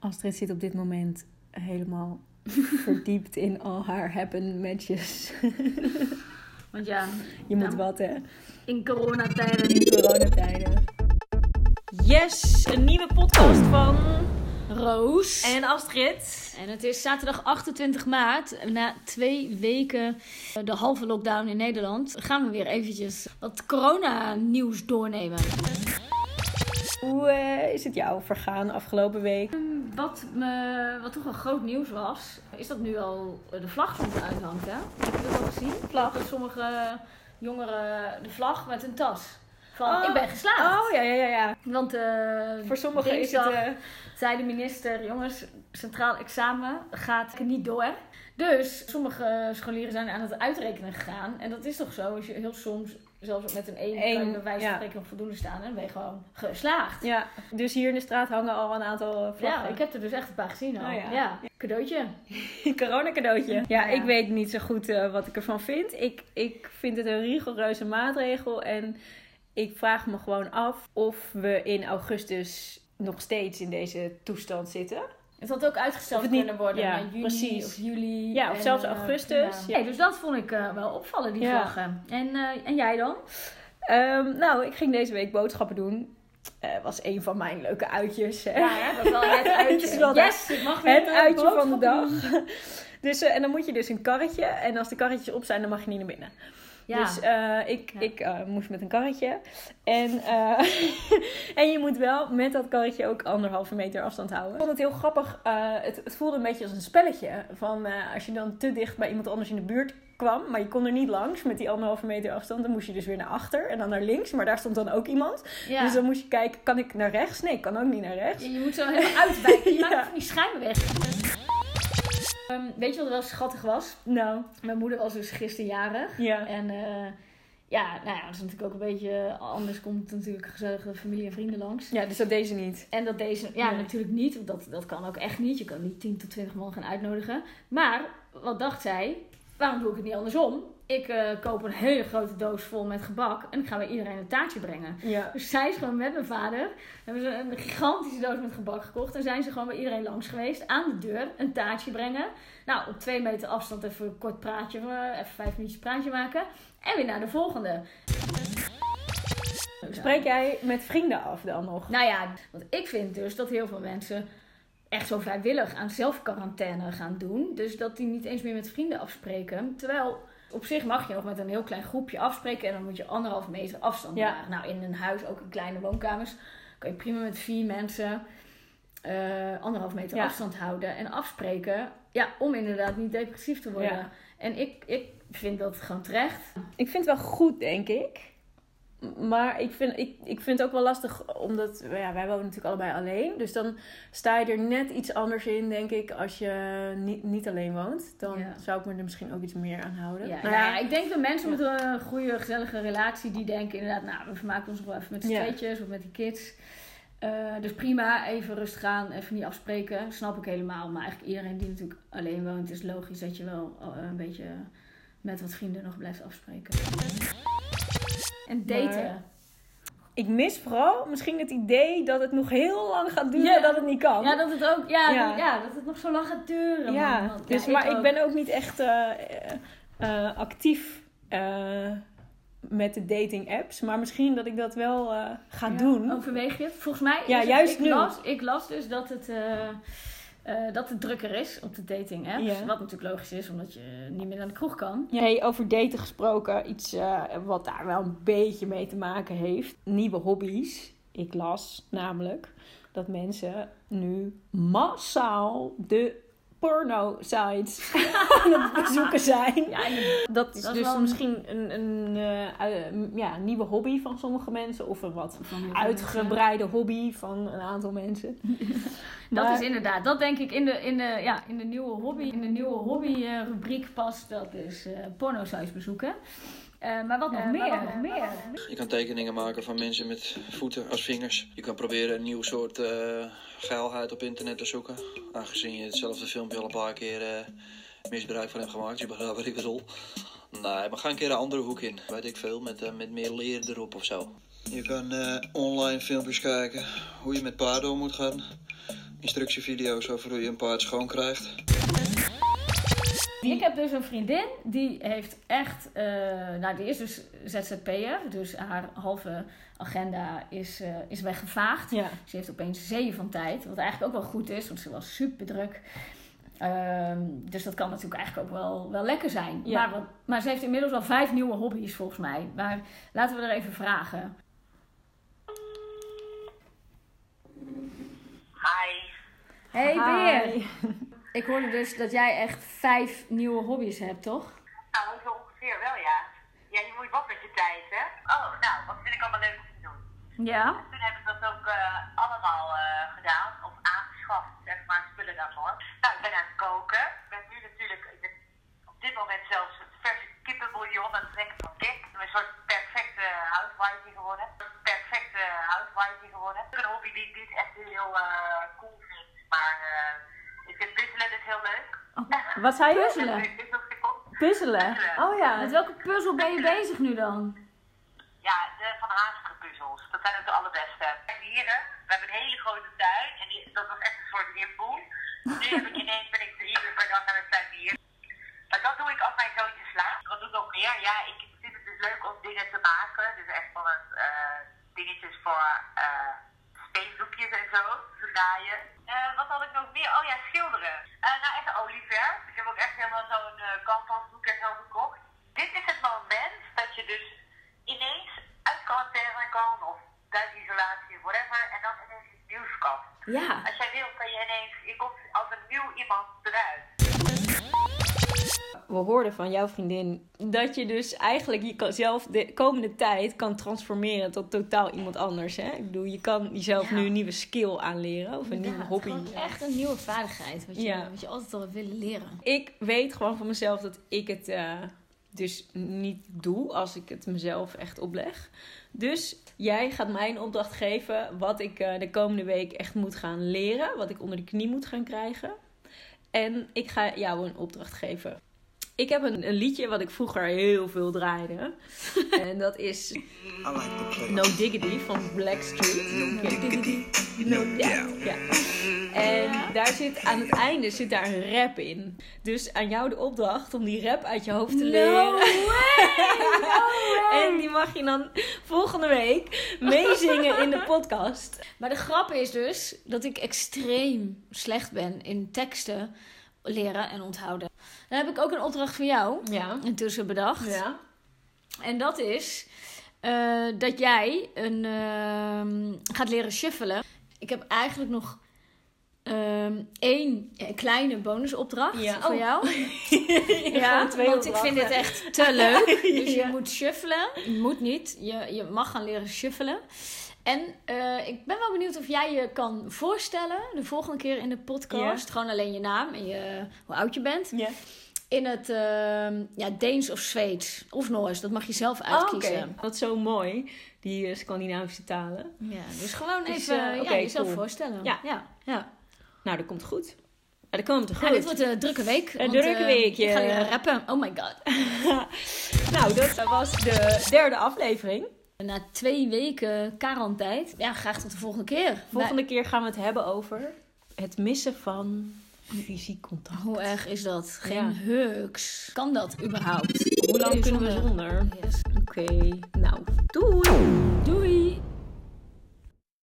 Astrid zit op dit moment helemaal verdiept in al haar happen matches. Want ja, Je moet Ja. wat, hè? in coronatijden. In coronatijden. Yes, een nieuwe podcast van Roos. En Astrid. En het is zaterdag 28 maart. Na twee weken eh, de halve lockdown in Nederland gaan we weer eventjes wat corona-nieuws doornemen. Hoe eh, is het jou vergaan afgelopen week? Wat, me, wat toch wel groot nieuws was, is dat nu al de vlag van uithangt. Hè? Heb je dat al gezien? Vlag. Dat sommige jongeren de vlag met een tas. Van, Oh. ik ben geslaagd. Oh ja, ja, ja. ja. Want eh, Voor sommigen is het. eh, zei de minister, jongens, centraal examen gaat niet door. Dus sommige scholieren zijn aan het uitrekenen gegaan. En dat is toch zo, als je heel soms, zelfs met een 1, Eén, kan je bij wijze van ja. spreken nog voldoende staan. En dan ben je gewoon geslaagd. ja, dus hier in de straat hangen al een aantal eh, Ja, vlaggen. ik heb er dus echt een paar gezien al. Oh ja. ja. cadeautje. Corona cadeautje. Ja, Ja. ik weet niet zo goed wat ik ervan vind. Ik, ik vind het een rigoureuze maatregel. En ik vraag me gewoon af of we in augustus nog steeds in deze toestand zitten. Het had ook uitgesteld niet- kunnen worden ja, naar juni precies. of juli. Ja, of En, zelfs eh, augustus, ja. Nee, dus dat vond ik eh, wel opvallen, die Ja. vlaggen. En, eh, en jij dan? Ehm, nou, ik ging deze week boodschappen doen. Eh was een van mijn leuke uitjes. hè. Ja, hè, dat is wel het uitje. Yes, ik mag weer Het uitje van de dag. Dus, en dan moet je dus een karretje. En als de karretjes op zijn, dan mag je niet naar binnen. Ja. Dus eh, ik, Ja. ik eh, moest met een karretje. En, eh, en je moet wel met dat karretje ook anderhalve meter afstand houden. Ik vond het heel grappig. het, het voelde een beetje als een spelletje. Van als je dan te dicht bij iemand anders in de buurt kwam, maar je kon er niet langs met die anderhalve meter afstand, dan moest je dus weer naar achter en dan naar links. Maar daar stond dan ook iemand. ja. Dus dan moest je kijken, kan ik naar rechts? Nee, ik kan ook niet naar rechts. Je, je moet zo helemaal uitwijken. Je Ja. maakt van die weg. Ehm, weet je wat wel schattig was? Nou, Mijn moeder was dus gisteren jarig. ja. En eh, ja, nou ja, dat is natuurlijk ook een beetje... Anders komt natuurlijk gezellige familie en vrienden langs. Ja, dus dat deze niet. En dat deze... Ja, Nee. natuurlijk niet. Want dat, dat kan ook echt niet. Je kan niet 10 tot 20 man gaan uitnodigen. Maar, wat dacht zij? Waarom doe ik het niet andersom? Ik eh, koop een hele grote doos vol met gebak. En ik ga bij iedereen een taartje brengen. Ja. Dus zij is gewoon met mijn vader. Hebben ze een gigantische doos met gebak gekocht. En zijn ze gewoon bij iedereen langs geweest. Aan de deur een taartje brengen. Nou, op twee meter afstand even een kort praatje. eh, Even vijf minuutjes praatje maken. En weer naar de volgende. Spreek jij met vrienden af dan nog? Nou ja, want ik vind dus dat heel veel mensen echt zo vrijwillig aan zelfquarantaine gaan doen. Dus dat die niet eens meer met vrienden afspreken. Terwijl op zich mag je nog met een heel klein groepje afspreken. En dan moet je anderhalf meter afstand Ja. bewaren. Nou, in een huis, ook in kleine woonkamers, kan je prima met vier mensen eh, anderhalf meter Ja. afstand houden. En afspreken, ja, om inderdaad niet depressief te worden. Ja. En ik, ik vind dat gewoon terecht. Ik vind het wel goed, denk ik. Maar ik vind, ik, ik vind het ook wel lastig, omdat ja, wij wonen natuurlijk allebei alleen. Dus dan sta je er net iets anders in, denk ik, als je niet, niet alleen woont. Dan Ja. zou ik me er misschien ook iets meer aan houden. Ja, Nou ja, ik denk dat mensen met een goede, gezellige relatie, die denken inderdaad, nou, we vermaken ons nog wel even met z'n Ja. tweetjes of met die kids. Eh, dus prima, even rustig aan, even niet afspreken. Snap ik helemaal. Maar eigenlijk iedereen die natuurlijk alleen woont, is logisch dat je wel eh, een beetje met wat vrienden nog blijft afspreken. En daten. Maar- ik mis vooral misschien het idee dat het nog heel lang gaat duren Ja. dat het niet kan. Ja, dat het ook, ja, Ja. Dat, ja, dat het nog zo lang gaat duren. Ja, man. Want, dus, ja, maar ik, ben ook niet echt eh, eh, eh, actief eh, met de dating apps. Maar misschien dat ik dat wel eh, ga Ja, doen. Overweeg je het? Volgens mij Ja, is het- juist ik nu. Las, ik las dus dat het, eh, dat het drukker is op de dating apps. Wat natuurlijk logisch is, omdat je niet meer naar de kroeg kan. Ja, hey, over daten gesproken, iets eh, wat daar wel een beetje mee te maken heeft. Nieuwe hobby's. Ik las namelijk dat mensen nu massaal de porno-sites aan het bezoeken zijn. Ja, Dat is Dat dus wel misschien een, een eh, ja, nieuwe hobby van sommige mensen. Of een wat uitgebreide hobby van een aantal mensen. Dat Maar- is inderdaad, dat denk ik in de, in de, ja, in de nieuwe hobby, in de nieuwe hobby eh, rubriek past. Dat is eh porno-sites bezoeken. Eh, maar wat nog Eh, meer? wat nog meer? Je kan tekeningen maken van mensen met voeten als vingers. Je kan proberen een nieuw soort eh geilheid op internet te zoeken. Aangezien je hetzelfde filmpje al een paar keer eh, misbruik van hebt gemaakt. Je begrijpt wat ik bedoel. Nee, maar ga een keer een andere hoek in. Weet ik veel, met, eh, met meer leer erop of zo. Je kan eh, online filmpjes kijken. Hoe je met paarden om moet gaan. instructievideo's over hoe je een paard schoon krijgt. Ik heb dus een vriendin die heeft echt, eh, nou die is dus ZZP'er, dus haar halve agenda is, eh, is weggevaagd. Ja. Ze heeft opeens zeeën van tijd, wat eigenlijk ook wel goed is, want ze was super druk. Ehm, dus dat kan natuurlijk eigenlijk ook wel, wel lekker zijn. Ja. Maar, wat- maar ze heeft inmiddels al vijf nieuwe hobby's volgens mij. Maar laten we er even vragen. Hi. Hey Hi. Beer, ik hoorde dus dat jij echt vijf nieuwe hobby's hebt, toch? Nou, zo ongeveer wel, ja. Ja, je moet wat met je tijd, hè? Oh, nou, wat vind ik allemaal leuk om te doen. Ja. Toen heb ik dat ook eh, allemaal eh, gedaan, of aangeschaft, zeg maar, spullen daarvoor. Nou, ik ben aan het koken. Ik ben nu natuurlijk ik ben op dit moment zelfs het verse kippenbouillon aan het trekken van kip. Een soort perfecte housewife geworden. Een perfecte housewife geworden. Een hobby die ik niet echt heel eh, cool vind, maar eh, ik vind puzzelen dus heel leuk. Wat zei je? Puzzelen? Puzzelen. Oh ja. Met welke puzzel ben je bezig nu dan? Ja, de Van Hazige puzzels. Dat zijn ook de allerbeste. Kijk, Dieren, we hebben een hele grote tuin. En die, dat was echt een soort weerpoel. Nu heb ik ineens ben ik drie uur per dag aan het tuinieren. Maar dat doe ik als mijn zoontje slaapt. Wat doe ik nog meer? Ja, ik vind het dus leuk om dingen te maken. Dus echt van het eh, dingetjes voor eh speeldoekjes en zo. Te naaien. Eh, wat had ik nog meer? Oh ja, schilderen. Eh, nou, echt olieverf. Ik heb ook echt helemaal zo'n eh canvasboek en zo gekocht. Dit is het moment dat je dus ineens uit quarantaine kan of thuisisolatie, whatever, en dan ineens iets nieuws kan. Ja. Als jij wil, kan je ineens, je komt We hoorden van jouw vriendin dat je dus eigenlijk jezelf de komende tijd kan transformeren tot totaal iemand anders. Hè? Ik bedoel, je kan jezelf Ja. nu een nieuwe skill aanleren of een nieuwe hobby. gewoon echt een nieuwe vaardigheid. Wat je, Ja. wat je altijd al willen leren. Ik weet gewoon van mezelf dat ik het eh, dus niet doe als ik het mezelf echt opleg. Dus jij gaat mij een opdracht geven wat ik eh, de komende week echt moet gaan leren. Wat ik onder de knie moet gaan krijgen. En ik ga jou een opdracht geven. Ik heb een, een liedje wat ik vroeger heel veel draaide. en dat is No Diggity van Blackstreet. No Diggity, no doubt. Ja. En daar zit aan het einde zit daar een rap in. Dus aan jou de opdracht om die rap uit je hoofd te leren. En die mag je dan volgende week meezingen in de podcast. Maar de grap is dus dat ik extreem slecht ben in teksten leren en onthouden. Dan heb ik ook een opdracht voor jou Ja. intussen bedacht. Ja. En dat is eh, dat jij een, ehm, gaat leren shuffelen. Ik heb eigenlijk nog ehm, één kleine bonusopdracht Ja. voor Oh. jou. Ja, want ik vind dit echt te leuk. Dus je moet shuffelen. Je moet niet. Je, je mag gaan leren shuffelen. En eh, ik ben wel benieuwd of jij je kan voorstellen de volgende keer in de podcast. Gewoon alleen je naam en je, hoe oud je bent. In het ehm, ja, Deens of Zweeds of Noors. Dat mag je zelf Oh, uitkiezen. Oké, dat is zo mooi, die eh, Scandinavische talen. Ja, dus gewoon Dus, even eh, ja, jezelf cool. voorstellen. Ja. ja, ja. Nou, dat komt goed. Ja, dat komt goed. Ja, dit wordt een drukke week. Een want, drukke weekje. Ik ga rappen. Oh my god. nou, dat was de derde aflevering. Na twee weken quarantijd. Ja, graag tot de volgende keer. Volgende keer gaan we het hebben over het missen van fysiek contact. Hoe erg is dat? Geen Ja. hugs. Kan dat überhaupt? Hoe lang kunnen we zonder? Yes. Oké, nou, doei! Doei!